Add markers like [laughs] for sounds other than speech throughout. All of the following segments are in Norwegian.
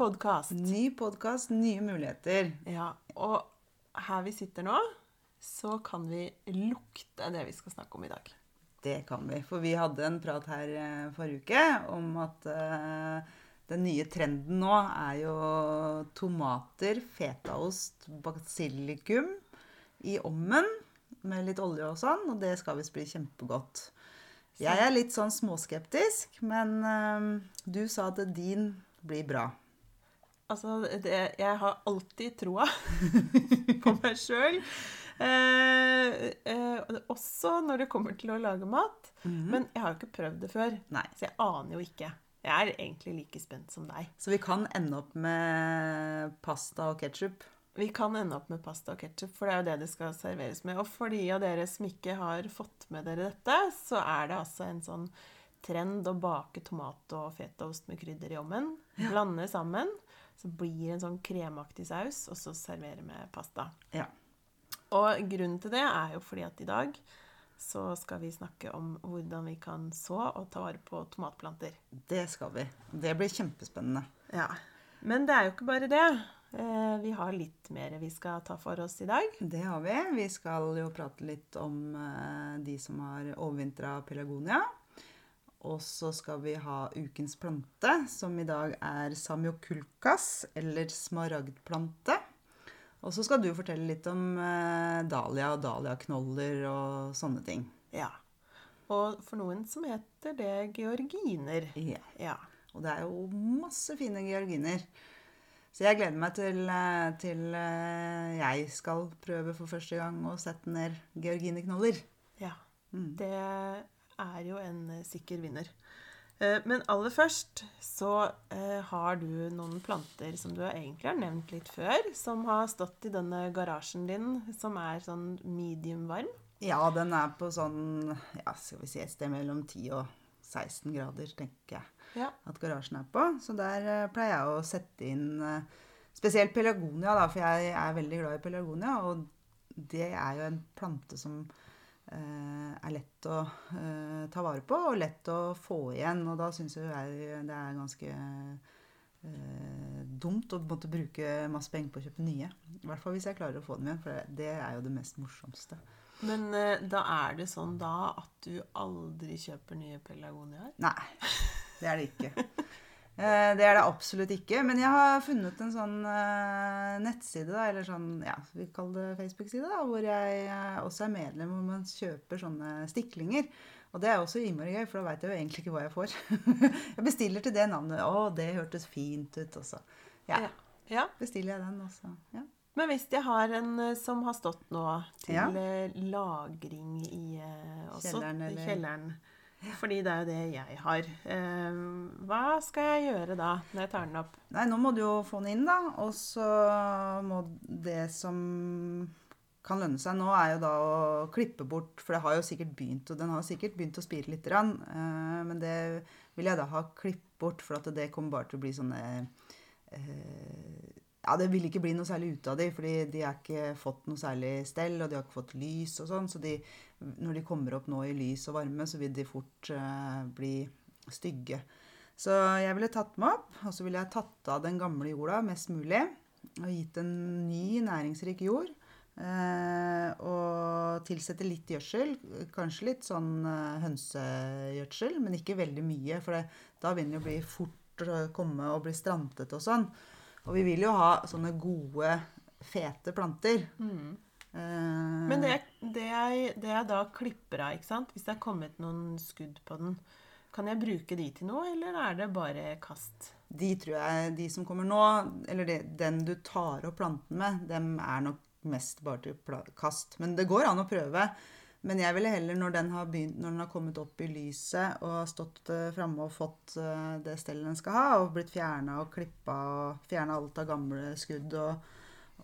podkast. Ny podkast, nye muligheter. Ja, og her vi sitter nå, så kan vi lukte det vi skal snakke om i dag. Det kan vi. For vi hadde en prat her eh, forrige uke om at eh, den nye trenden nå er jo tomater, fetaost, basilikum i ommen med litt olje og sånn, og det skal visst bli kjempegodt. Jeg er litt sånn småskeptisk, men eh, du sa at din blir bra. Altså, det, jeg har alltid troa [laughs] på meg sjøl. Eh, eh, også når det kommer til å lage mat. Men jeg har jo ikke prøvd det før, Nei. så jeg aner jo ikke. Jeg er egentlig like spent som deg. Så vi kan ende opp med pasta og ketsjup. Vi kan ende opp med pasta og ketsjup, for det er jo det det skal serveres med. Og for de av dere som ikke har fått med dere dette, så er det altså en sånn trend å bake tomat og fetaost med krydder i ovnen. Blande sammen. Så blir det en sånn kremaktig saus, og så servere med pasta. Ja. Og grunnen til det er jo fordi at i dag så skal vi snakke om hvordan vi kan så og ta vare på tomatplanter. Det skal vi. Det blir kjempespennende. Ja. Men det er jo ikke bare det. Eh, Vi har litt mer vi skal ta for oss i dag. Det har vi. Vi skal jo prate litt om eh, de som har overvintra pelargonia. Og så skal vi ha ukens plante, som i dag er samiokulkas, eller smaragdplante. Og så skal du fortelle litt om eh, dahlia og dahliaknoller og sånne ting. Ja. Og for noen som heter det georginer. Ja. Ja. Og det er jo masse fine georginer. Så jeg gleder meg til, eh, til eh, jeg skal prøve for første gang å sette ned georgineknoller. ja. Mm. Det er jo en eh, sikker vinner. Eh, Men aller først så eh, har du noen planter som du egentlig har nevnt litt før, som har stått i denne garasjen din, som er sånn medium varm. Ja, den er på sånn ja, skal vi si et sted mellom 10 og 16 grader, tenker jeg Ja. at garasjen er på. Så der pleier jeg å sette inn spesielt pelargonia, da, for jeg er veldig glad i pelargonia. Og det er jo en plante som er lett å eh, ta vare på og lett å få igjen. Og da syns jeg det er ganske eh, dumt å måtte bruke masse penger på å kjøpe nye. I hvert fall hvis jeg klarer å få dem igjen, for det- er jo det mest morsomste. Men eh, da er det sånn da at du aldri kjøper nye pelargoniaer? Nei, det er det ikke. [laughs] Eh, Det er det absolutt ikke. Men jeg har funnet en sånn eh, nettside, da, eller sånn, ja, vi kaller det Facebook-side, da, hvor jeg eh, også er medlem, hvor man kjøper sånne stiklinger. Og det er også innmari gøy, for da veit jeg jo egentlig ikke hva jeg får. [laughs] jeg bestiller til det navnet. Å, det hørtes fint ut, også. Ja. ja, ja. bestiller jeg den, også. ja. Men hvis jeg har en som har stått nå til lagring i også, Kjelleren, eller- kjelleren Fordi det er jo det jeg har. Eh, hva skal jeg gjøre da, når jeg tar den opp? Nei, nå må du jo få den inn, da. Og så må det som kan lønne seg nå, er jo da å klippe bort For det har jo sikkert begynt, og den har sikkert begynt å spire litt. eh, men det vil jeg da ha klippet bort, for at det kommer bare til å bli sånne eh, Ja, det vil ikke bli noe særlig ut av de, fordi de har ikke fått noe særlig stell, og de har ikke fått lys og sånn. Så de, når de kommer opp nå i lys og varme, så vil de fort eh, bli stygge. Så jeg ville tatt dem opp, og så ville jeg tatt av den gamle jorda mest mulig. Og gitt en ny næringsrik jord. Eh, og tilsette litt gjødsel. Kanskje litt sånn eh, hønsegjødsel, men ikke veldig mye. For det, da begynner det å bli fort å komme og bli strantet og sånn. Og vi vil jo ha sånne gode, fete planter. Eh, Men det, det, jeg, det jeg da klipper av, ikke sant? hvis det er kommet noen skudd på den, kan jeg bruke de til noe, eller er det bare kast? De tror jeg, de som kommer nå, eller det, den du tar opp planten med, dem er nok mest bare til kast. Men det går an å prøve. Men jeg ville heller, når den har, begynt, når den har kommet opp i lyset og har stått uh, framme og fått eh, det stellet den skal ha, og blitt fjerna og klippa og fjerna alt av gamle skudd og,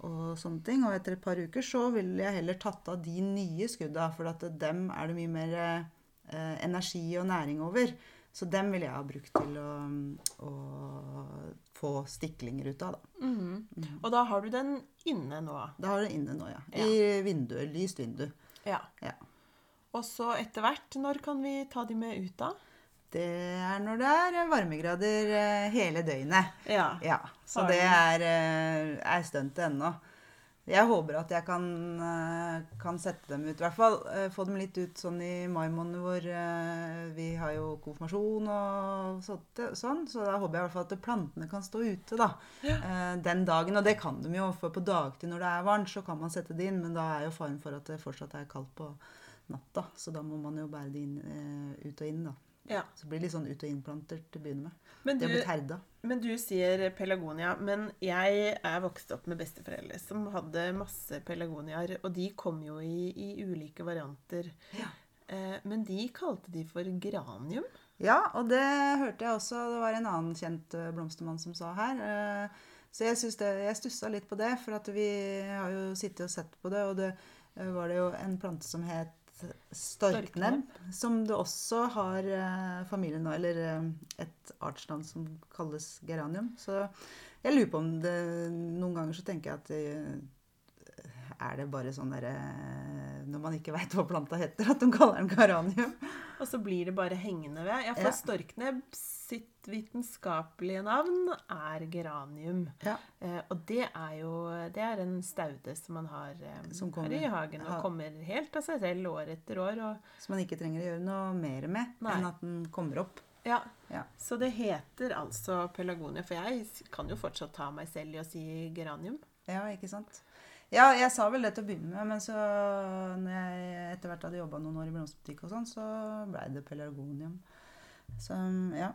og sånne ting, og etter et par uker så ville jeg heller tatt av de nye skudda, for at dem er det mye mer eh, energi og næring over. Så dem ville jeg ha brukt til å, å få stiklinger ut av. Da. Mhm. Og da har du den inne nå. da har du den inne nå, ja. I vinduet. Lyst vindu. Ja. Ja. Og så etter hvert, når kan vi ta de med ut da? Det er når det er varmegrader eh, hele døgnet. Ja. Ja, Så det er, eh, er stuntet ennå. Jeg håper at jeg kan, eh, kan sette dem ut, i hvert fall. Få dem litt ut sånn i mai måned hvor vi har jo konfirmasjon og sånt, sånn. Så da håper jeg i hvert fall at plantene kan stå ute da, ja. den dagen. Og det kan de jo, for på dagtid når det er varmt, så kan man sette det inn. Men da er jo faren for at det fortsatt er kaldt på natta. Så da må man jo bære det inn, ut og inn, da. Ja. Så det blir litt sånn ut- og innplanter til å begynne med. Men, du, har blitt herda. men du sier pelagonia. Men jeg er vokst opp med besteforeldre som hadde masse pelagoniaer. og de kom jo i, i ulike varianter. Ja. Eh, men de kalte de for granium. Ja, og det hørte jeg også. Det var en annen kjent eh, blomstermann som sa her. Eh, Så jeg, det, jeg stussa litt på det, for at vi har jo sittet og sett på det, og det eh, var det jo en plante som het storknebb, som det også har eh, familien nå, eller eh, et artsnavn som kalles geranium. Så jeg lurer på om det Noen ganger så tenker jeg at det, er det bare sånn derre Når man ikke veit hva planta heter, at de kaller den geranium. Og så blir det bare hengende ved. Ja, for Ja. storknebb sitt vitenskapelige navn er geranium. Ja. Eh, og det er jo det er en staude som man har eh, Som her i hagen, og ha- kommer helt av seg selv år etter år. Og, Som man ikke trenger å gjøre noe mer med Nei. enn at den kommer opp. ja. Ja. Så det heter altså pelagonia. For jeg kan jo fortsatt ta meg selv i å si geranium. Ja, ikke sant? Ja, jeg sa vel det til å begynne med, men så når jeg etter hvert hadde jobba noen år i blomsterbutikk og sånn, så blei det pelargonium. Så ja.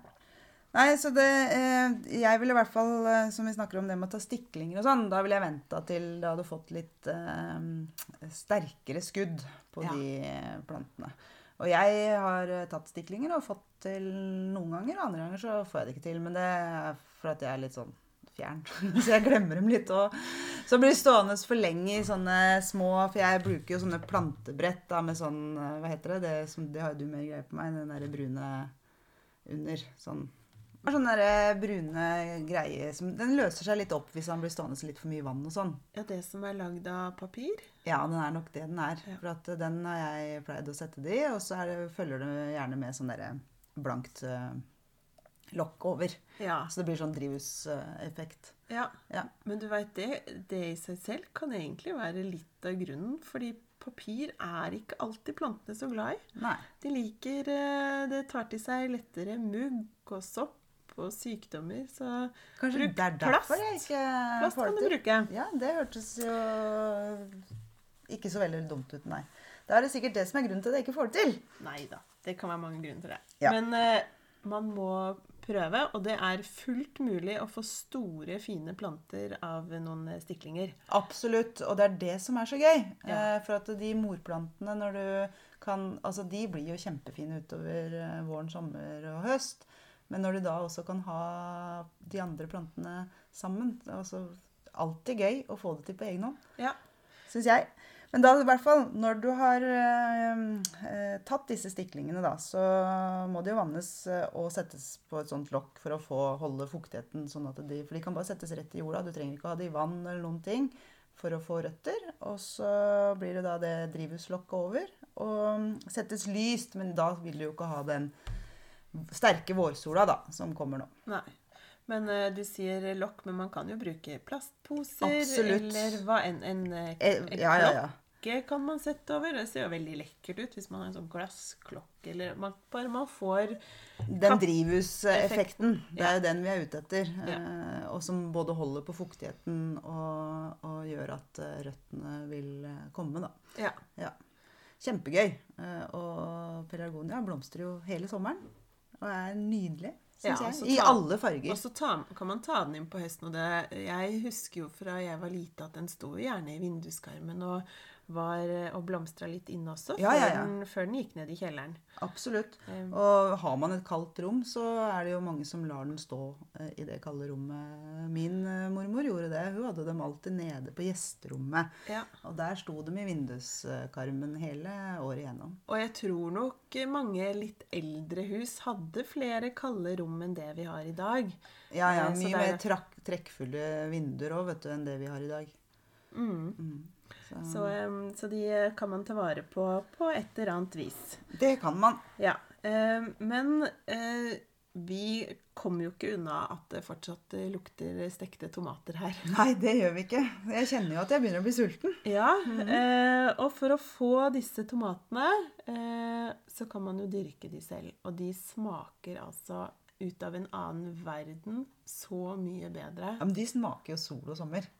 Nei, så det eh, Jeg ville i hvert fall, eh, som vi snakker om det med å ta stiklinger og sånn, da ville jeg venta til det hadde fått litt eh, sterkere skudd på Ja. de plantene. Og jeg har eh, tatt stiklinger og fått til noen ganger, og andre ganger så får jeg det ikke til. Men det er for at jeg er litt sånn fjern. [laughs] så jeg glemmer dem litt. Og så blir det stående for lenge i sånne små For jeg bruker jo sånne plantebrett da, med sånn eh, Hva heter det? Det, som, det har jo du mer greie på meg. Den derre brune under. Sånn er sånne der brune greier som Den løser seg litt opp hvis han blir stående litt for mye vann og sånn. Ja, det som er lagd av papir. Ja, den er nok det den er. Ja. For at den har jeg pleid å sette det i, og så det, følger det gjerne med sånn derre blankt eh, lokk over. Ja. Så det blir sånn drivhuseffekt. ja. Ja. Men du veit det, det i seg selv kan egentlig være litt av grunnen. Fordi papir er ikke alltid plantene så glad i. Nei. De liker eh, Det tar til seg lettere mugg og sopp og sykdommer. Så Kanskje Bruk det er derfor jeg ikke plast kan du bruke. Ja, det hørtes jo ikke så veldig dumt ut, nei. Da er det sikkert det som er grunnen til at jeg ikke får det til. Nei da. Det kan være mange grunner til det. Ja. Men uh, man må prøve, og det er fullt mulig å få store, fine planter av noen stiklinger. Absolutt. Og det er det som er så gøy. Ja. Eh, For at de morplantene, når du kan Altså, de blir jo kjempefine utover eh, våren, sommer og høst. Men når du da også kan ha de andre plantene sammen altså Alltid gøy å få det til på egen hånd, Ja. syns jeg. Men da i hvert fall, når du har eh, eh, tatt disse stiklingene, da, så må de jo vannes eh, og settes på et sånt lokk for å få holde fuktigheten. sånn de, For de kan bare settes rett i jorda. Du trenger ikke å ha det i vann eller noen ting for å få røtter. Og så blir det da det drivhuslokket over. Og mm, settes lyst, men da vil du jo ikke ha den sterke vårsola da, som kommer nå. Nei. Men eh, du sier lokk, men man kan jo bruke plastposer. Absolutt. Eller hva enn. En, en, en, en ja, ja, ja. Klokke kan man sette over. Det ser jo veldig lekkert ut hvis man har en sånn glassklokke. Eller man, bare man får Den drivhuseffekten, det er Ja. jo den vi er ute etter. Ja. eh, Og som både holder på fuktigheten og, og gjør at eh, røttene vil eh, komme, da. Ja. Ja. Kjempegøy. Og pelargonia blomstrer jo hele sommeren. Og er nydelig, Ja, ta. I alle farger. Og så ta, kan man ta den inn på høsten. Det, jeg husker jo fra jeg var lite at den sto gjerne i vinduskarmen og, var, og blomstra litt inne også, Ja, ja, ja. Før, den, før den gikk ned i kjelleren. Absolutt. Og har man et kaldt rom, så er det jo mange som lar den stå eh, i det kalde rommet. Min eh, mormor gjorde det. Hun hadde dem alltid nede på gjesterommet. ja. Og der sto de i vinduskarmen hele året igjennom. Og jeg tror nok mange litt eldre hus hadde flere kalde rom enn det vi har i dag. Ja, ja. Eh, Mye det er- mer trekkfulle vinduer òg, vet du, enn det vi har i dag. Mm. Mm. Så, Så, um, så de kan man ta vare på på et eller annet vis. det kan man. Ja. Uh, men uh, vi kommer jo ikke unna at det fortsatt lukter stekte tomater her. [laughs] Nei, det gjør vi ikke. Jeg kjenner jo at jeg begynner å bli sulten. Ja, eh, og for å få disse tomatene, eh, så kan man jo dyrke de selv. Og de smaker altså ut av en annen verden så mye bedre. Ja, Men de smaker jo sol og sommer.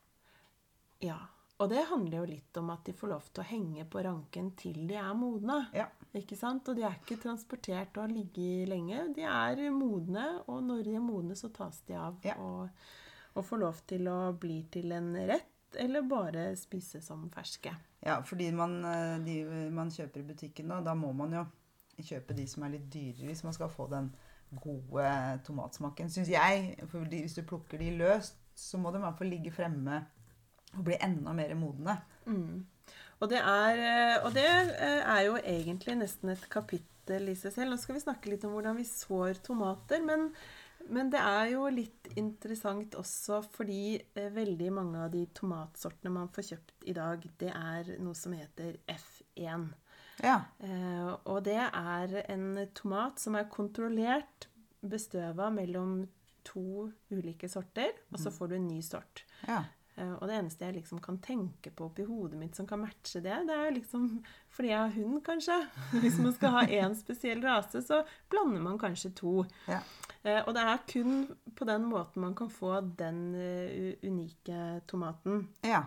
Ja, og det handler jo litt om at de får lov til å henge på ranken til de er modne. Ja. Ikke sant? Og de er ikke transportert og har ligget lenge. De er modne, og når de er modne, så tas de av Ja. og, og får lov til å bli til en rett, eller bare spise som ferske. Ja, fordi man, eh, de man kjøper i butikken da, da må man jo kjøpe de som er litt dyrere hvis man skal få den gode tomatsmaken, syns jeg. For hvis du plukker de løst, så må de i hvert fall ligge fremme og bli enda mer modne. Mm. Og, det er, eh, og det eh, er jo egentlig nesten et kapittel i seg selv. Nå skal vi snakke litt om hvordan vi sår tomater. Men, men det er jo litt interessant også fordi eh, veldig mange av de tomatsortene man får kjøpt i dag, det er noe som heter F1. Ja. Og det er en tomat som er kontrollert bestøva mellom to ulike sorter, og så får du en ny sort. ja. Eh, Og det eneste jeg liksom kan tenke på oppi hodet mitt som kan matche det, det er liksom fordi jeg har hund, kanskje. [laughs] Hvis man skal ha én spesiell rase, så blander man kanskje to. Ja. Eh, Og det er kun på den måten man kan få den eh, unike tomaten. ja.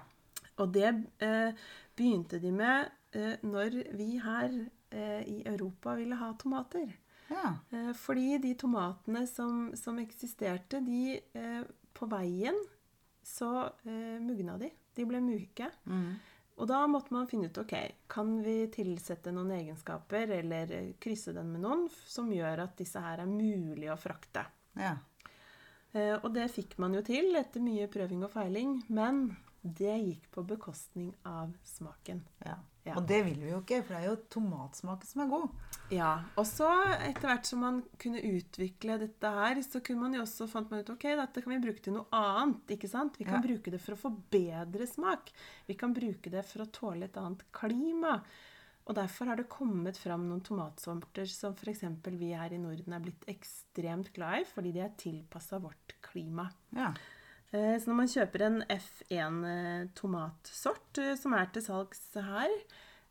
Og det begynte de med når vi her i Europa ville ha tomater. ja. Fordi de tomatene som, som eksisterte, de På veien så eh, mugna de. De ble myke. Mm. Og da måtte man finne ut ok, kan vi tilsette noen egenskaper eller eh, krysse den med noen som gjør at disse her er mulig å frakte. ja. Eh, og det fikk man jo til etter mye prøving og feiling, men det gikk på bekostning av smaken. ja. Ja. Og det vil vi jo ikke, for det er jo tomatsmaken som er god. Ja, og så etter hvert som man kunne utvikle dette her, så kunne man jo også fant man ut ok, dette kan vi bruke til noe annet. ikke sant? Vi kan Ja. bruke det for å få bedre smak. Vi kan bruke det for å tåle et annet klima. Og derfor har det kommet fram noen tomatsorter som f.eks. vi her i Norden er blitt ekstremt glad i, fordi de er tilpassa vårt klima. Ja. Eh, Så når man kjøper en F1 tomatsort eh, som er til salgs her,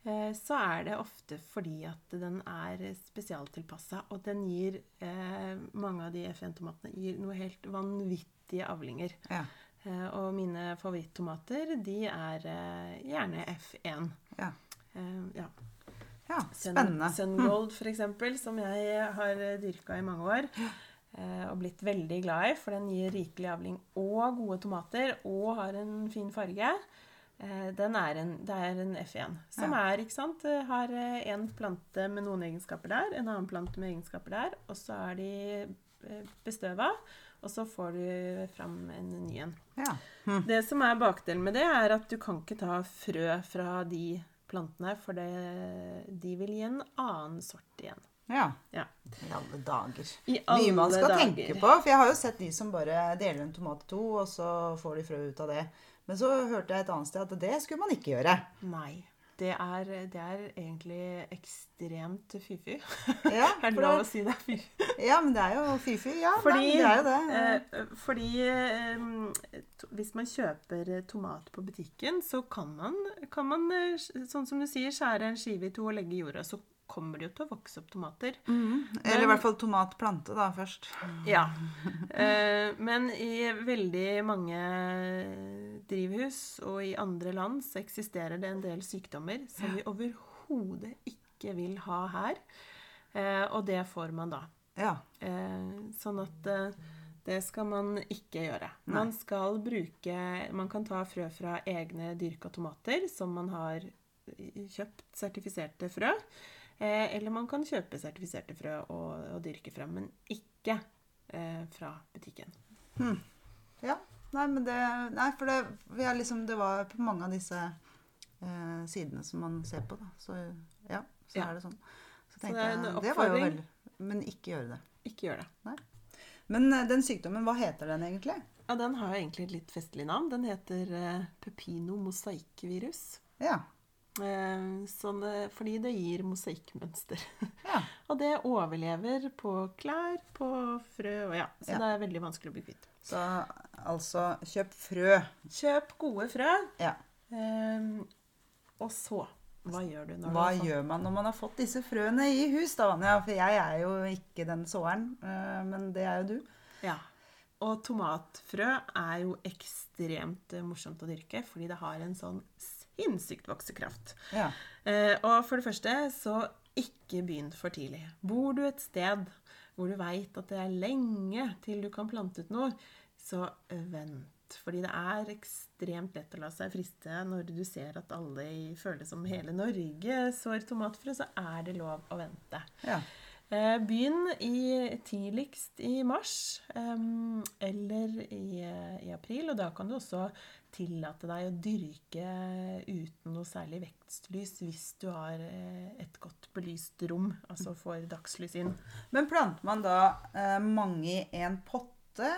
eh, så er det ofte fordi at den er spesialtilpassa, og den gir eh, Mange av de F1-tomatene gir noe helt vanvittige avlinger. Ja. Eh, Og mine favorittomater, de er eh, gjerne F1. Ja. Eh, Ja. ja. Sun- Spennende. Sungold, for eksempel, som jeg har dyrka i mange år. Eh, Og blitt veldig glad i, for den gir rikelig avling og gode tomater og har en fin farge. Eh, Den er en, det er en F1, som Ja. er, ikke sant eh, Har en plante med noen egenskaper der, en annen plante med egenskaper der, og så er de bestøva, og så får du fram en ny en. Ja. Det som er bakdelen med det, er at du kan ikke ta frø fra de plantene, for det, de vil gi en annen sort igjen. Ja. Ja. I alle dager. I Mye man skal dager. tenke på. For jeg har jo sett de som bare deler en tomat i to, og så får de frø ut av det. Men så hørte jeg et annet sted at det skulle man ikke gjøre. Nei. Det er, det er egentlig ekstremt fy-fy. Ja, [laughs] er det lov å si det? Fy. ja men det er jo fy-fy. Ja, Fordi, nei, det er jo det. eh, fordi eh, to- hvis man kjøper eh, tomat på butikken, så kan man, kan man, eh, sånn som du sier, skjære en skive i to og legge jorda. Så kommer det jo til å vokse opp tomater. Eller i hvert fall tomatplante, da, først. Ja. Eh, men i veldig mange drivhus og i andre land så eksisterer det en del sykdommer som vi overhodet ikke vil ha her. Eh, og det får man da. Ja. Eh, sånn at eh, det skal man ikke gjøre. Man skal bruke Man kan ta frø fra egne dyrka tomater som man har kjøpt sertifiserte frø. Eh, eller man kan kjøpe sertifiserte frø og, og dyrke frem, men ikke eh, fra butikken. ja. Nei, men det Nei, for det, vi liksom, det var på mange av disse eh, sidene som man ser på, da. Så ja, så Ja. er det sånn. Så Så det jeg, det var jo veldig Men ikke gjøre det. Ikke gjør det. Men eh, den sykdommen, hva heter den egentlig? Ja, Den har jo egentlig et litt festlig navn. Den heter eh, pepino mosaikkvirus. Ja. Sånn, fordi det gir mosaikkmønster. [laughs] Ja. og det overlever på klær, på frø og ja. Så Ja. det er veldig vanskelig å bli kvitt. Så altså, kjøp frø. Kjøp gode frø. Ja. Um, og så Hva gjør du når Hva du gjør man når man har fått disse frøene i hus, da, Vanja? For jeg er jo ikke den såeren, eh, men det er jo du. Ja. Og tomatfrø er jo ekstremt eh, morsomt å dyrke, fordi det har en sånn sinnssykt voksekraft. Ja. Eh, og for det første, så ikke begynn for tidlig. Bor du et sted hvor du veit at det er lenge til du kan plante ut noe, så vent. Fordi det er ekstremt lett å la seg friste når du ser at alle i- føler som hele Norge sår tomatfrø, så er det lov å vente. ja. Eh, Begynn i, tidligst i mars eller i, i april, og da kan du også tillate deg å dyrke uten noe særlig vekstlys hvis du har eh, et godt belyst rom, altså får dagslys inn. Men planter man da eh, mange i en potte,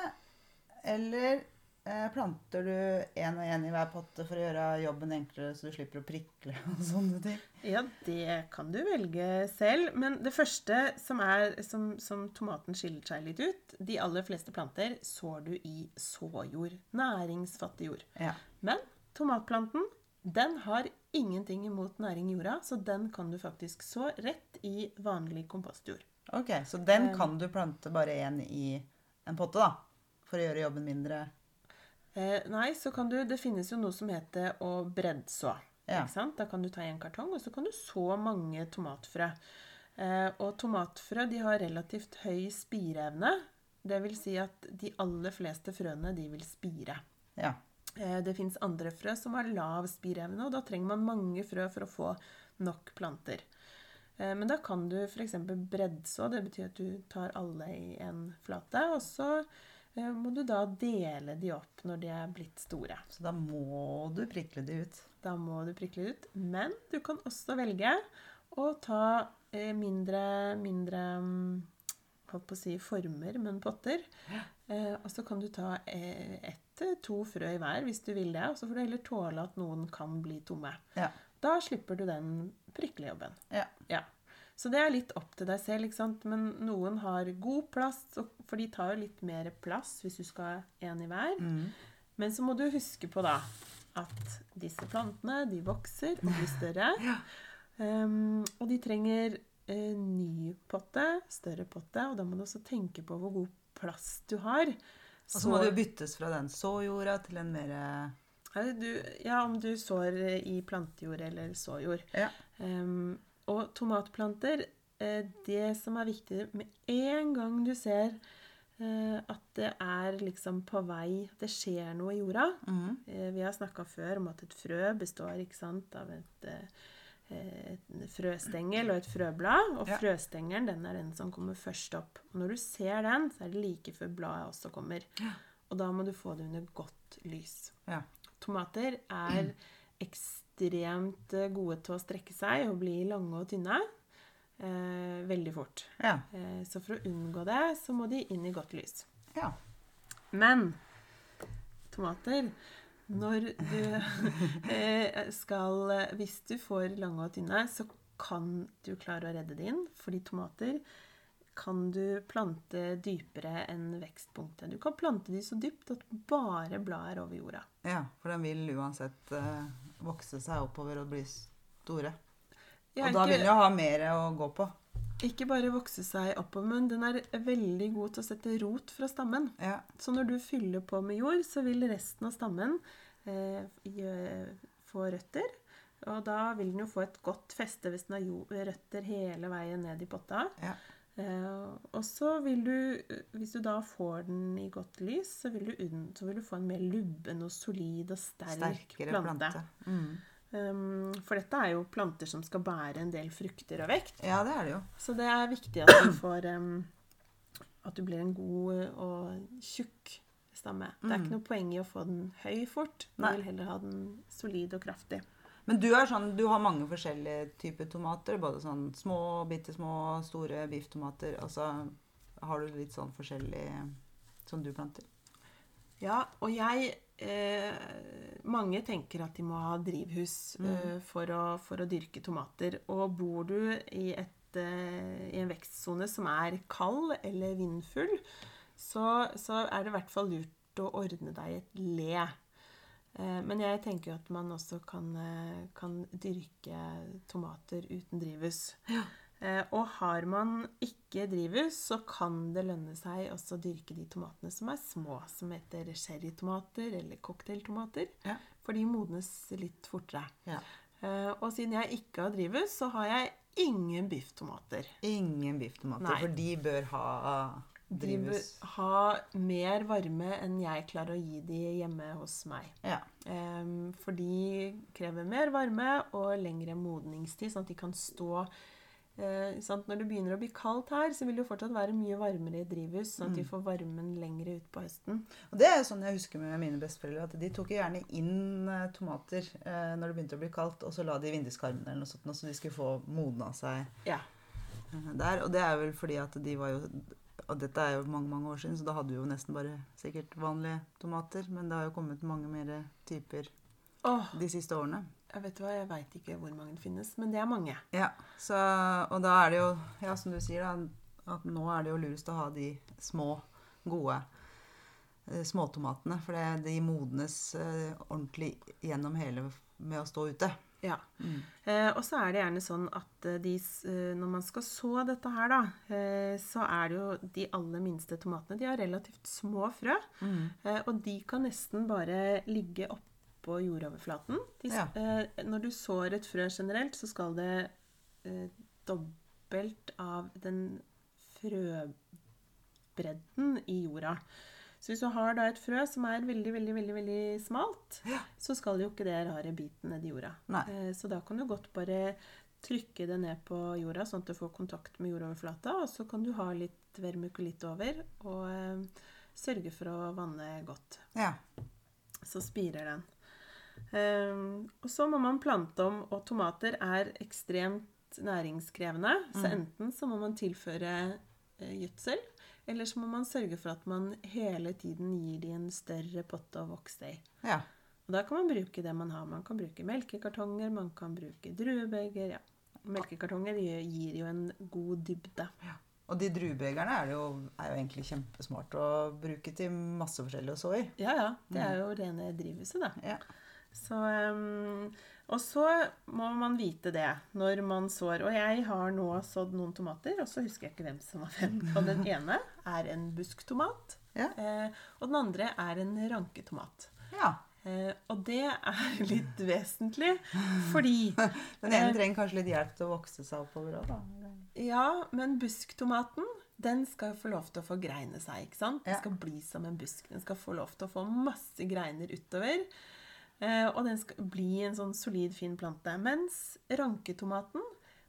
eller planter du en og en i hver potte for å gjøre jobben enklere, så du slipper å prikle [laughs] og sånne ting? Ja, det kan du velge selv, men det første som, er, som, som tomaten skiller seg litt ut, de aller fleste planter sår du i såjord, næringsfattig jord. Ja. Men tomatplanten, den har ingenting imot næring i jorda, så den kan du faktisk så rett i vanlig kompostjord. Ok, så den Eh. kan du plante bare én i en potte, da? For å gjøre jobben mindre Eh, nei, så kan du Det finnes jo noe som heter å breddså. Ja. Da kan du ta en kartong, og så kan du så mange tomatfrø. Eh, og tomatfrø de har relativt høy spireevne. Det vil si at de aller fleste frøene de vil spire. Ja. Eh, Det fins andre frø som har lav spireevne, og da trenger man mange frø for å få nok planter. Eh, Men da kan du f.eks. breddså. Det betyr at du tar alle i en flate. Og så må du da dele de opp når de er blitt store. Så da må du prikle de ut. Da må du prikle ut. Men du kan også velge å ta eh, mindre, mindre mm, holdt på å si former, men potter. Eh, og så kan du ta eh, ett, eh, to frø i hver hvis du vil det. Og så får du heller tåle at noen kan bli tomme. Ja. Da slipper du den priklejobben. Ja. Ja. Så det er litt opp til deg selv, ikke sant. Men noen har god plass, for de tar jo litt mer plass hvis du skal ha én i hver. Mm. Men så må du huske på da at disse plantene de vokser og blir større. [laughs] Ja. um, og de trenger uh, ny potte, større potte, og da må du også tenke på hvor god plass du har. Og så må det jo byttes fra den såjorda til en mer Ja, du, ja, om du sår i plantejord eller såjord. Ja. Ehm, og tomatplanter, eh, det som er viktig med en gang du ser eh, at det er liksom på vei Det skjer noe i jorda. Mhm. Eh, vi har snakka før om at et frø består sant, av et, et frøstengel og et frøblad. Og Ja. frøstengelen den er den som kommer først opp. Og når du ser den, så er det like før bladet også kommer. Og da må du få det under godt lys. Ja. Tomater er [clears throat] ekstremt eh, gode til å strekke seg og bli lange og tynne eh, veldig fort. Ja. Eh, så for å unngå det, så må de inn i godt lys. ja. Men tomater Når du [laughs] eh, skal Hvis du får lange og tynne, så kan du klare å redde det inn. Fordi tomater kan du plante dypere enn vekstpunktet. Du kan plante de så dypt at bare bladet er over jorda. ja. For den vil uansett eh, vokse seg oppover og bli store. Ja, Og da ikke- vil den jo ha mer å gå på. Ikke bare vokse seg oppover, men den er veldig god til å sette rot fra stammen. Ja. Så når du fyller på med jord, så vil resten av stammen eh, få røtter. Og da vil den jo få et godt feste hvis den har røtter hele veien ned i potta. Ja. Eh, og så vil du, hvis du da får den i godt lys, så vil du, så vil du få en mer lubben og solid og sterk Sterkere plante. plante. Mm. Um, for dette er jo planter som skal bære en del frukter og vekt. Ja, det er det jo. Så det er viktig at du får um, At du blir en god og tjukk stamme. Det er Mm. ikke noe poeng i å få den høy fort. Du Nei. vil heller ha den solid og kraftig. Men du, sånn, du har mange forskjellige typer tomater. Både sånn små, bitte små, store bifftomater. Og så har du litt sånn forskjellig som du planter. Ja, og jeg eh, mange tenker at de må ha drivhus Mm. eh, for, å, for å dyrke tomater. Og bor du i, et, eh, i en vekstsone som er kald eller vindfull, så, så er det i hvert fall lurt å ordne deg et le. Eh, Men jeg tenker jo at man også kan, eh, kan dyrke tomater uten drivhus. Ja. Og har man ikke drivhus, så kan det lønne seg også å dyrke de tomatene som er små, som heter cherrytomater eller cocktailtomater. Ja. For de modnes litt fortere. Ja. Eh, Og siden jeg ikke har drivhus, så har jeg ingen bifftomater. Ingen bifftomater, for de bør ha De bør ha mer varme enn jeg klarer å gi de hjemme hos meg. Ja. Um, for de krever mer varme og lengre modningstid, sånn at de kan stå eh, sant? Når det begynner å bli kaldt her, så vil det jo fortsatt være mye varmere i drivhus, sånn at de får varmen lengre ut på høsten. Og det er jo sånn jeg husker med mine besteforeldre, at de tok jo gjerne inn eh, tomater eh, når det begynte å bli kaldt, og så la de i vinduskarmen eller noe sånt, så de skulle få modna seg Ja. eh, der. Og det er vel fordi at de var jo Og dette er jo mange, mange år siden, så da hadde vi jo nesten bare sikkert vanlige tomater. Men det har jo kommet mange mer typer oh, de siste årene. jeg vet hva, jeg veit ikke hvor mange det finnes, men det er mange. Ja, så, og da er det jo, ja, som du sier, da, at nå er det jo lurest å ha de små, gode eh, småtomatene. For det, de modnes eh, ordentlig gjennom hele med å stå ute. Ja. Mm. Eh, og så er det gjerne sånn at eh, de, eh, når man skal så dette her, da, eh, så er det jo de aller minste tomatene. De har relativt små frø, eh, og de kan nesten bare ligge oppå jordoverflaten. De, Ja. eh, når du sår et frø generelt, så skal det dobbelt av den frøbredden i jorda. Så hvis du har da et frø som er veldig, veldig, veldig, veldig smalt, så skal jo ikke det rare biten ned i jorda. Nei. Eh, Så da kan du godt bare trykke det ned på jorda, sånn at du får kontakt med jordoverflata, og så kan du ha litt vermikulitt over, og eh, sørge for å vanne godt. Ja. Så spirer den. Eh, og så må man plante om, og tomater er ekstremt næringskrevende, så enten så må man tilføre eh, gjødsel, eller så må man sørge for at man hele tiden gir de en større pott å vokse i. ja. Og da kan man bruke det man har. Man kan bruke melkekartonger, man kan bruke druebeger. Ja. Melkekartonger gir jo en god dybde. Ja. Og de druebegerne er, jo, er jo egentlig kjempesmart å bruke til masse forskjellig å så i. Ja, ja. Det er jo rene drivhuset, da. Ja. Så, um, og så må man vite det når man sår. Og jeg har nå sådd noen tomater, og så husker jeg ikke hvem som var hvem. Og den [laughs] ene er en busktomat, Ja. eh, og den andre er en ranketomat. ja. Eh, og det er litt vesentlig, fordi [laughs] Den ene trenger kanskje litt hjelp til å vokse seg oppover òg, da. Ja, men busktomaten den skal få lov til å få greine seg. ikke sant? Den skal bli som en busk. Den skal få lov til å få masse greiner utover. Eh, og den skal bli en sånn solid, fin plante. Mens ranketomaten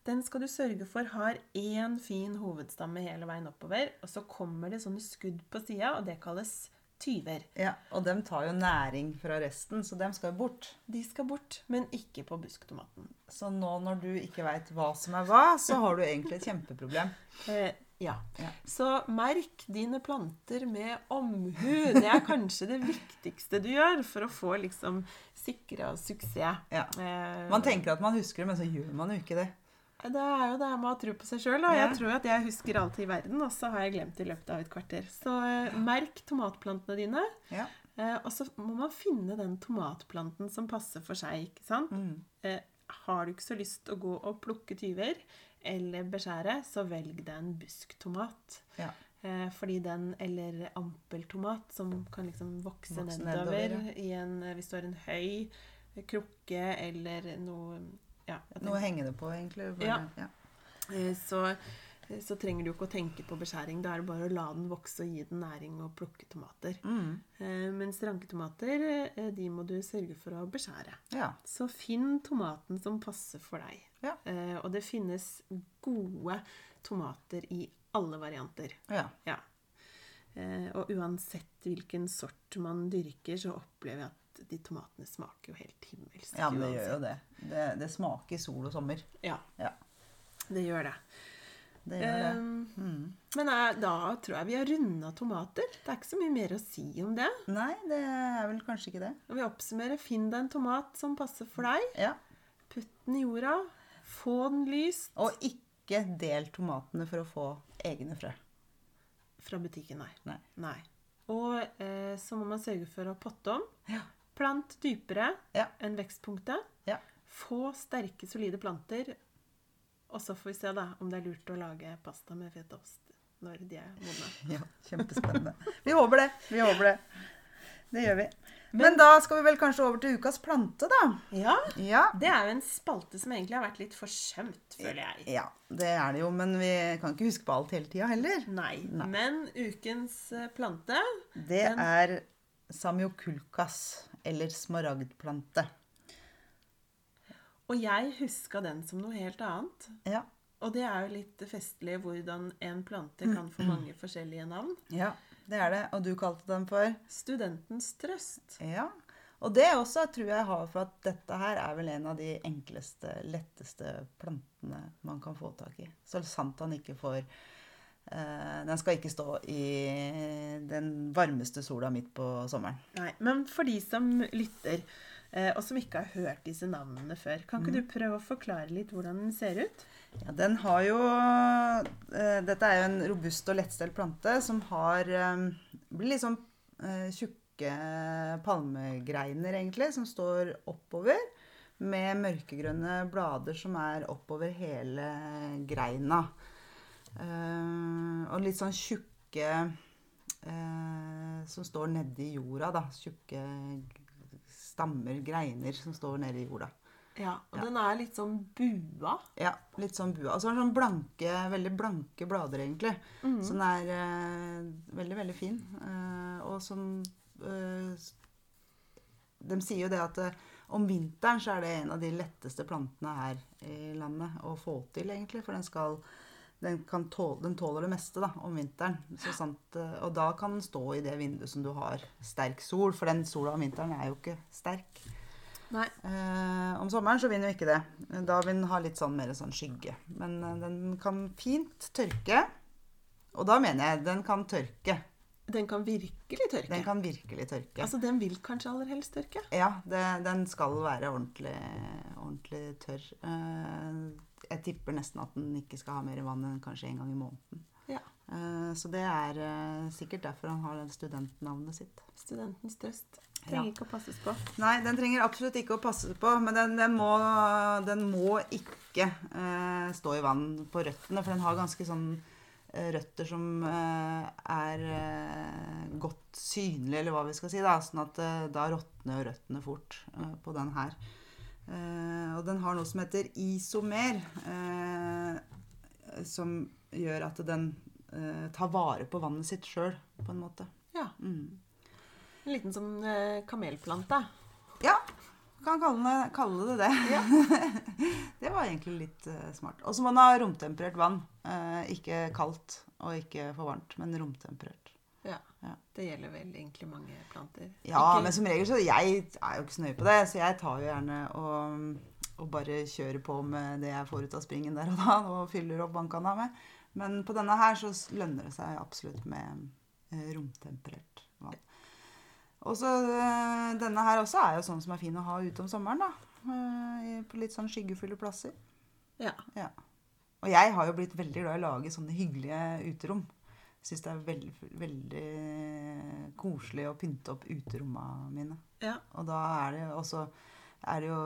den skal du sørge for har én fin hovedstamme hele veien oppover. Og så kommer det sånne skudd på sida, og det kalles tyver. Ja, og de tar jo næring fra resten, så de skal jo bort. De skal bort, men ikke på busktomaten. Så nå når du ikke veit hva som er hva, så har du egentlig et kjempeproblem. Ja. Ja. Så merk dine planter med omhu. Det er kanskje det viktigste du gjør for å få liksom sikra suksess. Ja. Eh, Man tenker at man husker det, men så gjør man jo ikke det. Det er jo det med å tro på seg sjøl. Jeg tror at jeg husker alt i verden, og så har jeg glemt det i løpet av et kvarter. Så eh, merk tomatplantene dine. Ja. Eh, og så må man finne den tomatplanten som passer for seg. ikke sant? Mm. Har du ikke så lyst til å gå og plukke tyver eller beskjære, så velg deg en busktomat. Ja. Eh, fordi den, eller ampeltomat, som kan liksom vokse, Vokse nedover, nedover, i en, eh, hvis du har en høy krukke eller noe ja, Noe å henge det på, egentlig. Bare, Ja. ja. Eh, Så, så trenger du ikke å tenke på beskjæring. Da er det bare å la den vokse og gi den næring og plukke tomater. Mm. Eh, Mens ranketomater, eh, de må du sørge for å beskjære. ja. Så finn tomaten som passer for deg. Ja. Eh, og det finnes gode tomater i alle varianter. ja. Ja. Eh, og uansett hvilken sort man dyrker, så opplever jeg at de tomatene smaker jo helt himmelsk. Ja, men det gjør jo det. Det, det smaker sol og sommer. Ja, Ja. det gjør det. Det gjør det. Ehm, Mm. Men da tror jeg vi har runda tomater. Det er ikke så mye mer å si om det. Nei, det er vel kanskje ikke det. Og vi oppsummerer. Finn deg en tomat som passer for deg. Ja. Putt den i jorda. Få den lyst. Og ikke del tomatene for å få egne frø. Fra butikken, nei. Nei. Og eh, så må man sørge for å potte om. Ja. Plant dypere Ja. enn vekstpunktet. Ja. Få sterke, solide planter. Og så får vi se da om det er lurt å lage pasta med fetaost når de er modne. [laughs] Ja, kjempespennende. [laughs] Vi håper det. Vi håper det. Det gjør vi. Men da skal vi vel kanskje over til ukas plante, da. Ja, Ja. det er jo en spalte som egentlig har vært litt forsømt, føler jeg. Ja, det er det jo, men vi kan ikke huske på alt hele tida heller. Nei. Nei. Men ukens eh, plante Det Den- er samiokulkas, eller smaragdplante. Og jeg huska den som noe helt annet. Ja. Og det er jo litt festlig hvordan en plante kan få mange forskjellige navn. ja, det er det. Og du kalte den for? Studentens trøst. Ja. Og det også tror jeg har for at dette her er vel en av de enkleste, letteste plantene man kan få tak i. Så sant han ikke får Uh, Den skal ikke stå i den varmeste sola midt på sommeren. Nei, Men for de som lytter, og som ikke har hørt disse navnene før, kan ikke du prøve å forklare litt hvordan den ser ut? Ja, den har jo eh, Dette er jo en robust og lettstelt plante som har eh, blir liksom eh, tjukke palmegreiner, egentlig, som står oppover. Med mørkegrønne blader som er oppover hele greina. Eh, og litt sånn tjukke eh, som står nedi jorda, da. Tjukke stammer, greiner, som står nede i jorda. Ja, og Ja. den er litt sånn bua. Ja, litt sånn bua. Og så har den sånn blanke, veldig blanke blader, egentlig. Så den er eh, veldig, veldig fin. Eh, og som eh, De sier jo det at eh, om vinteren så er det en av de letteste plantene her i landet å få til, egentlig. For den skal den, kan tåle, den tåler det meste da, om vinteren. Så sant, eh, og da kan den stå i det vinduet som du har sterk sol, for den sola om vinteren er jo ikke sterk. Eh, om sommeren så vil den jo ikke det. Da vil den ha litt sånn mer sånn skygge. Men eh, den kan fint tørke. Og da mener jeg den kan tørke. Den kan virkelig tørke. Den kan virkelig tørke. Altså, den vil kanskje aller helst tørke. Ja, det, den skal være ordentlig, ordentlig tørr. Eh, jeg tipper nesten at den ikke skal ha mer vann enn kanskje en gang i måneden. Ja. Eh, så det er eh, sikkert derfor han har studentnavnet sitt. Studentens trøst. Trenger Ja. ikke å passes på. Nei, den trenger absolutt ikke å passe på, men den, den, må, den må ikke eh, stå i vann på røttene, for den har ganske sånn eh, røtter som eh, er eh, godt synlige, eller hva vi skal si, da, sånn at da råtner røttene fort på den her. Eh, og den har noe som heter isomer, eh, som gjør at den eh, tar vare på vannet sitt sjøl, på en måte. Ja. Mm. En liten sånn kamelplante. Ja, kan kalle kalle det. det. [laughs] det var egentlig litt eh, smart. Og så må den ha romtemperert vann. Eh, ikke kaldt og ikke for varmt, men romtemperert. Ja. Det gjelder vel egentlig mange planter. Ja, Ikke- men som regel så Jeg er jo ikke så nøye på det, så jeg tar jo gjerne og, og bare kjører på med det jeg får ut av springen der og da, og fyller opp bankene med. Men på denne her så lønner det seg absolutt med eh, romtemperert vann. Og så eh, denne her også er jo sånn som er fin å ha ute om sommeren, da. Eh, på litt sånn skyggefulle plasser. Ja. Ja. Og jeg har jo blitt veldig glad i å lage sånne hyggelige uterom. Syns det er veldig, veldig koselig å pynte opp uterommene mine. ja. Og da er det også er det jo,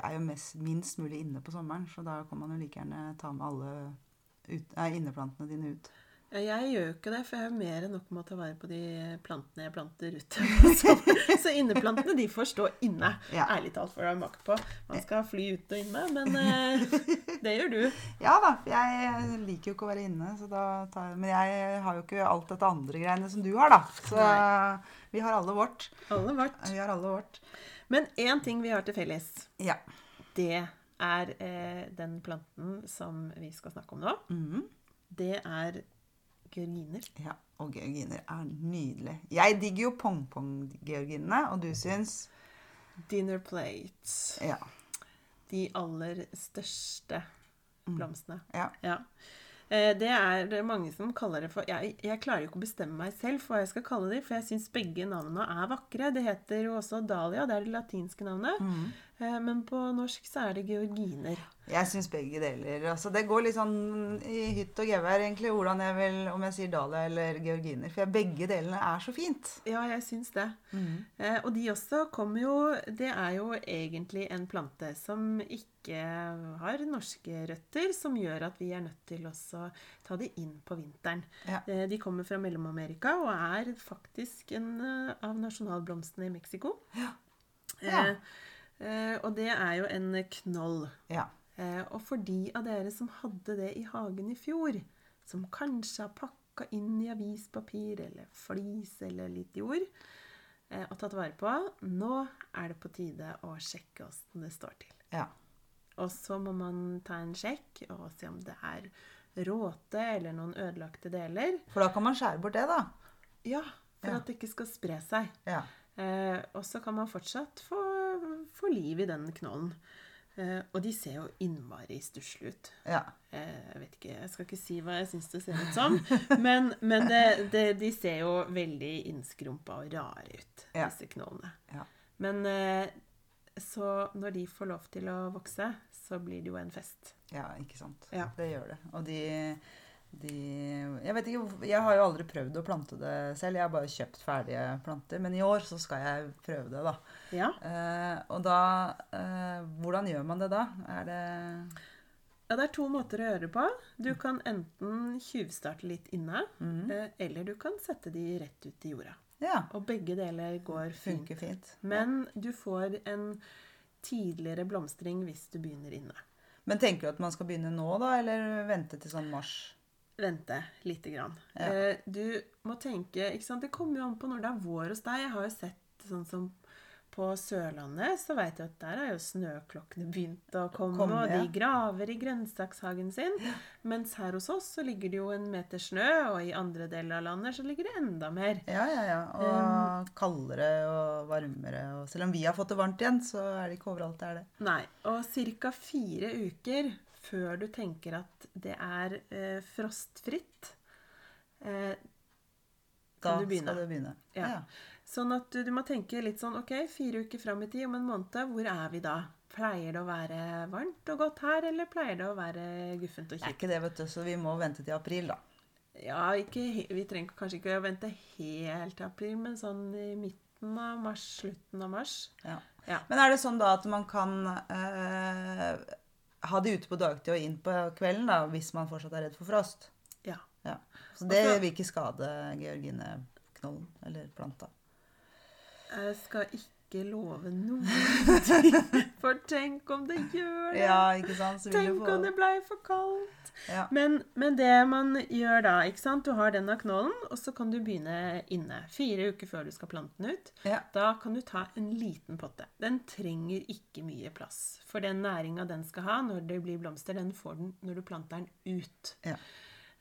er jo mest, minst mulig inne på sommeren, så da kan man jo like gjerne ta med alle ut, nei, inneplantene dine ut. Jeg gjør jo ikke det, for jeg har mer enn nok med å ta vare på de plantene jeg planter ute. [laughs] Så, så inneplantene de får stå inne. Ja. Ærlig talt får jeg makt på. Man skal fly ute og inne, men eh, det gjør du. [laughs] Ja da, jeg liker jo ikke å være inne, så da tar jeg, men jeg har jo ikke alt dette andre greiene som du har, da. Så vi har alle vårt. Alle vårt. Vi har alle vårt. Men én ting vi har til felles, Ja. det er eh, den planten som vi skal snakke om nå. Mm. Det er georginer. Ja, og georginer er nydelig. Jeg digger jo pong-pong-georginene, og du syns Dinner plates. Ja. De aller største blomstene. ja. Ja. Eh, Det det er mange som kaller det for jeg, jeg klarer jo ikke å bestemme meg selv for hva jeg skal kalle dem, for jeg syns begge navnene er vakre. Det heter jo også dahlia, det er det latinske navnet. Mm. Eh, Men på norsk så er det georginer. Jeg syns begge deler. Altså, det går litt sånn i hytt og gevær, egentlig, hvordan jeg vil, om jeg sier dahlia eller georginer. For begge delene er så fint. Ja, jeg syns det. Eh, og de også kommer jo Det er jo egentlig en plante som ikke har norske røtter, som gjør at vi er nødt til også ta de inn på vinteren. Ja. Eh, de kommer fra Mellom-Amerika og er faktisk en eh, av nasjonalblomstene i Mexico. Ja. Eh, eh, og det er jo en knoll. Ja. Eh, og for de av dere som hadde det i hagen i fjor, som kanskje har pakka inn i avispapir eller flis eller litt jord, eh, og tatt vare på, nå er det på tide å sjekke åssen det står til. ja. Og så må man ta en sjekk og se om det er råte eller noen ødelagte deler. For da kan man skjære bort det, da. Ja, for Ja. at det ikke skal spre seg. Ja. Eh, og så kan man fortsatt få, få liv i den knollen. Eh, og de ser jo innmari stusslige ut. ja. Eh, jeg vet ikke, jeg skal ikke si hva jeg syns det ser ut som, [laughs] men, men det, det, de ser jo veldig innskrumpa og rare ut, Ja. disse knollene. Ja. Men eh, så når de får lov til å vokse, så blir det jo en fest. Ja, ikke sant. Ja. Det gjør det. Og de, de Jeg vet ikke Jeg har jo aldri prøvd å plante det selv. Jeg har bare kjøpt ferdige planter. Men i år så skal jeg prøve det, da. Ja. Eh, og da eh, Hvordan gjør man det da? Er det ja, det er to måter å gjøre det på. Du kan enten tjuvstarte litt inne, mm. eh, eller du kan sette de rett ut i jorda. Ja. Og begge deler går fint. Funker fint. Men du får en tidligere blomstring hvis du begynner inne. Men tenker du at man skal begynne nå, da? Eller vente til sånn mars? Vente lite grann. Ja. Eh, du må tenke ikke sant? Det kommer jo an på når det er vår hos deg. Jeg har jo sett sånn som på Sørlandet, så vet jeg at der har jo snøklokkene begynt å komme, Komme, og de graver i grønnsakshagen sin. Mens her hos oss så ligger det jo en meter snø, og i andre deler av landet så ligger det enda mer. Ja, ja, ja. Og kaldere og varmere. Og selv om vi har fått det varmt igjen, så er det ikke overalt det er det. Nei, og ca. fire uker før du tenker at det er eh, frostfritt, eh, Da du skal du begynne. Ja. Ja. Sånn at du, du må tenke litt sånn OK, fire uker fram i tid, om en måned, hvor er vi da? Pleier det å være varmt og godt her, eller pleier det å være guffent og Det er ikke det, vet du, så vi må vente til april, da. Ja, ikke, vi trenger kanskje ikke å vente helt til april, men sånn i midten av mars, slutten av mars. Ja. Ja. Men er det sånn da at man kan eh, ha de ute på dagtid og inn på kvelden, da, hvis man fortsatt er redd for frost? Ja. Ja. Så det vil ikke skade georgineknollen eller planta. Jeg skal ikke love noe ting, for tenk om det gjør det! Ja, ikke sant? Så Tenk få om det blei for kaldt! ja. Men, men det man gjør da, ikke sant? Du har denne knollen, og så kan du begynne inne. Fire uker før du skal plante den ut. Ja. Da kan du ta en liten potte. Den trenger ikke mye plass. For den næringa den skal ha når det blir blomster, den får den når du planter den ut. Ja.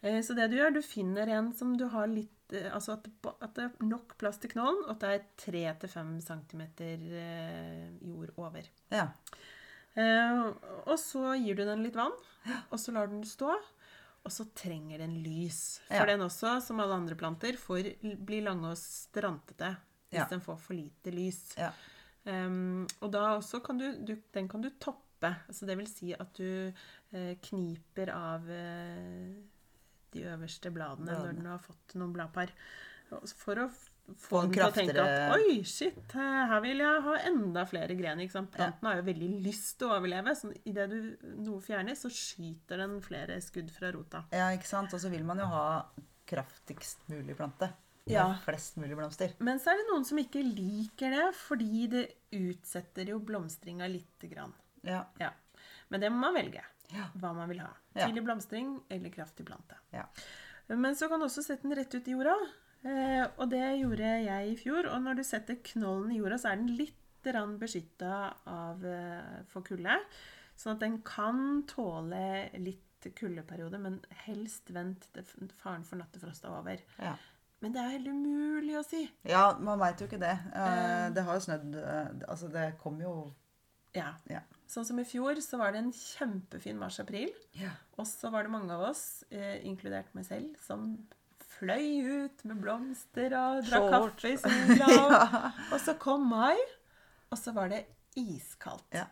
Eh, Så det du gjør, du finner en som du har litt eh, Altså at, at det er nok plass til knollen, og at det er 3-5 cm jord over. ja. Eh, og så gir du den litt vann, og så lar den stå. Og så trenger den lys. For Ja. den også, som alle andre planter, får, blir lange og strantete hvis Ja. den får for lite lys. Ja. Um, og da også kan du, du Den kan du toppe. Altså det vil si at du eh, kniper av eh, de øverste bladene, når den har fått noen bladpar. For å Få den til å tenke at Oi, shit, her vil jeg ha enda flere grener. ikke sant? Ja. Har jo veldig lyst til å overleve, så idet du noe fjerner, så skyter den flere skudd fra rota. ja, ikke sant? Og så vil man jo ha kraftigst mulig plante. Med Ja. Flest mulig blomster. Men så er det noen som ikke liker det, fordi det utsetter jo blomstringa lite grann. Ja. Ja. Men det må man velge. Ja. Hva man vil ha. Tidlig blomstring eller kraftig plante. Ja. Men så kan du også sette den rett ut i jorda. Eh, og det gjorde jeg i fjor. Og når du setter knollen i jorda, så er den litt beskytta av eh, for kulde. Sånn at den kan tåle litt kuldeperiode, men helst vent til faren for nattefrost er over. Ja. Men det er helt umulig å si. Ja, man veit jo ikke det. Eh, det har jo snødd eh, Altså, det kom jo Ja. Ja. Sånn som i fjor, så var det en kjempefin mars-april. Ja. Og så var det mange av oss, eh, inkludert meg selv, som fløy ut med blomster og drakk kaffe i [laughs] sola. Ja. Og så kom mai, og så var det iskaldt. Ja.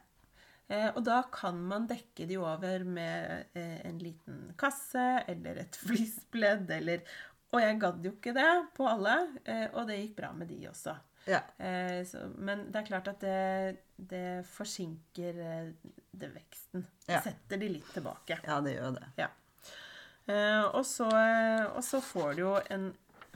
Eh, og da kan man dekke de over med eh, en liten kasse eller et [laughs] flispledd eller Og jeg gadd jo ikke det på alle, eh, og det gikk bra med de også. Ja. Eh, så, men det er klart at det, det forsinker eh, det veksten. Ja. Setter de litt tilbake. Ja, det gjør det. Ja. Eh, og, så, eh, og så får du jo en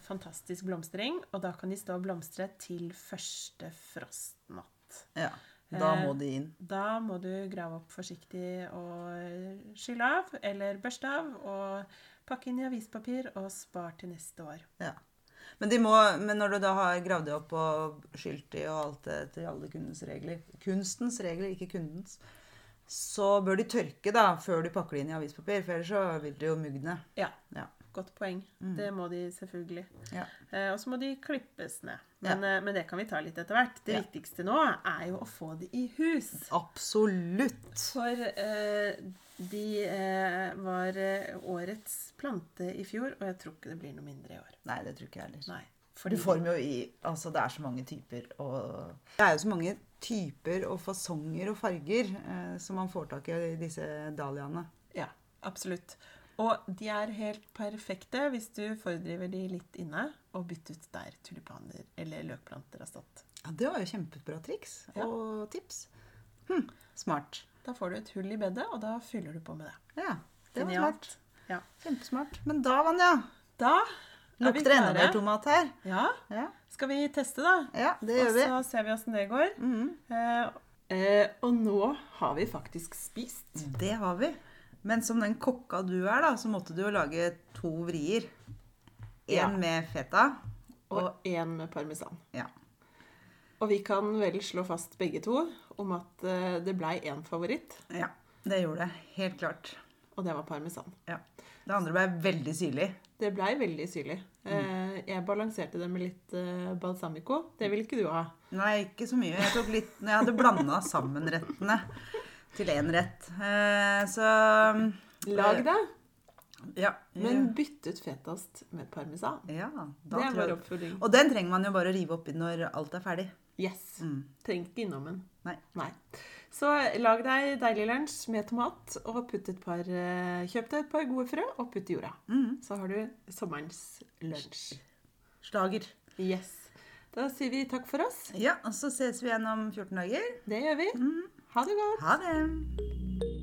fantastisk blomstring, og da kan de stå og blomstre til første frostnatt. Ja. Da Eh, må de inn. Da må du grave opp forsiktig og skylle av, eller børste av, og pakke inn i avispapir og spar til neste år. Ja. Men, de må, men når du da har gravd det opp og skylt de og alt det til alle kundens regler Kunstens regler, ikke kundens. Så bør de tørke da, før du pakker det inn i avispapir, for ellers så vil det jo mugne. Ja, Ja. godt poeng. Det må de selvfølgelig. Ja. Eh, og så må de klippes ned. Men, eh, men det kan vi ta litt etter hvert. Det Ja. viktigste nå er jo å få de i hus. Absolutt. For eh, de eh, var eh, årets plante i fjor, og jeg tror ikke det blir noe mindre i år. Nei, det tror ikke jeg heller. Nei. For du former jo i Altså, det er så mange typer og Det er jo så mange typer og fasonger og farger eh, som man får tak i i disse dahliaene. Ja, absolutt. Og de er helt perfekte hvis du fordriver de litt inne og bytter ut der tulipaner eller løkplanter har stått. Ja, det var jo kjempebra triks Ja. og tips. Hm, smart. Da får du et hull i bedet, og da fyller du på med det. Ja, det var Genialt. smart. Ja. Kjempesmart. Men da, Vanja, Da er lukter det enda mer tomat her. Ja, Ja, skal vi teste, da? ja det gjør vi. Og så ser vi åssen det går. Mhm. Eh, eh, og nå har vi faktisk spist. Det har vi. Men som den kokka du er, da, så måtte du jo lage to vrier. Én Ja. med feta. Og én med parmesan. Ja. Og vi kan vel slå fast begge to om at eh, det blei én favoritt, ja. Det gjorde det. Helt klart. og det var parmesan. Ja. Det andre ble veldig syrlig. Det blei veldig syrlig. Mm. Eh, jeg balanserte det med litt eh, balsamico. Det vil ikke du ha. Nei, ikke så mye. Jeg tok litt når jeg hadde blanda sammen rettene til én rett. Så Lag det, Ja. men bytt ut fetaost med parmesan. ja Det er vår oppfordring. Og den trenger man jo bare å rive oppi når alt er ferdig. Yes. Mm. Trenger ikke innom den. Nei. Nei. Så lag deg deilig lunsj med tomat, og putt et par, eh, kjøp deg et par gode frø og putt i jorda. Mm. Så har du sommerens lunsj. Slager. Yes. Da sier vi takk for oss. Ja, og så ses vi igjen om 14 dager. Det gjør vi. Ha det godt. Ha det.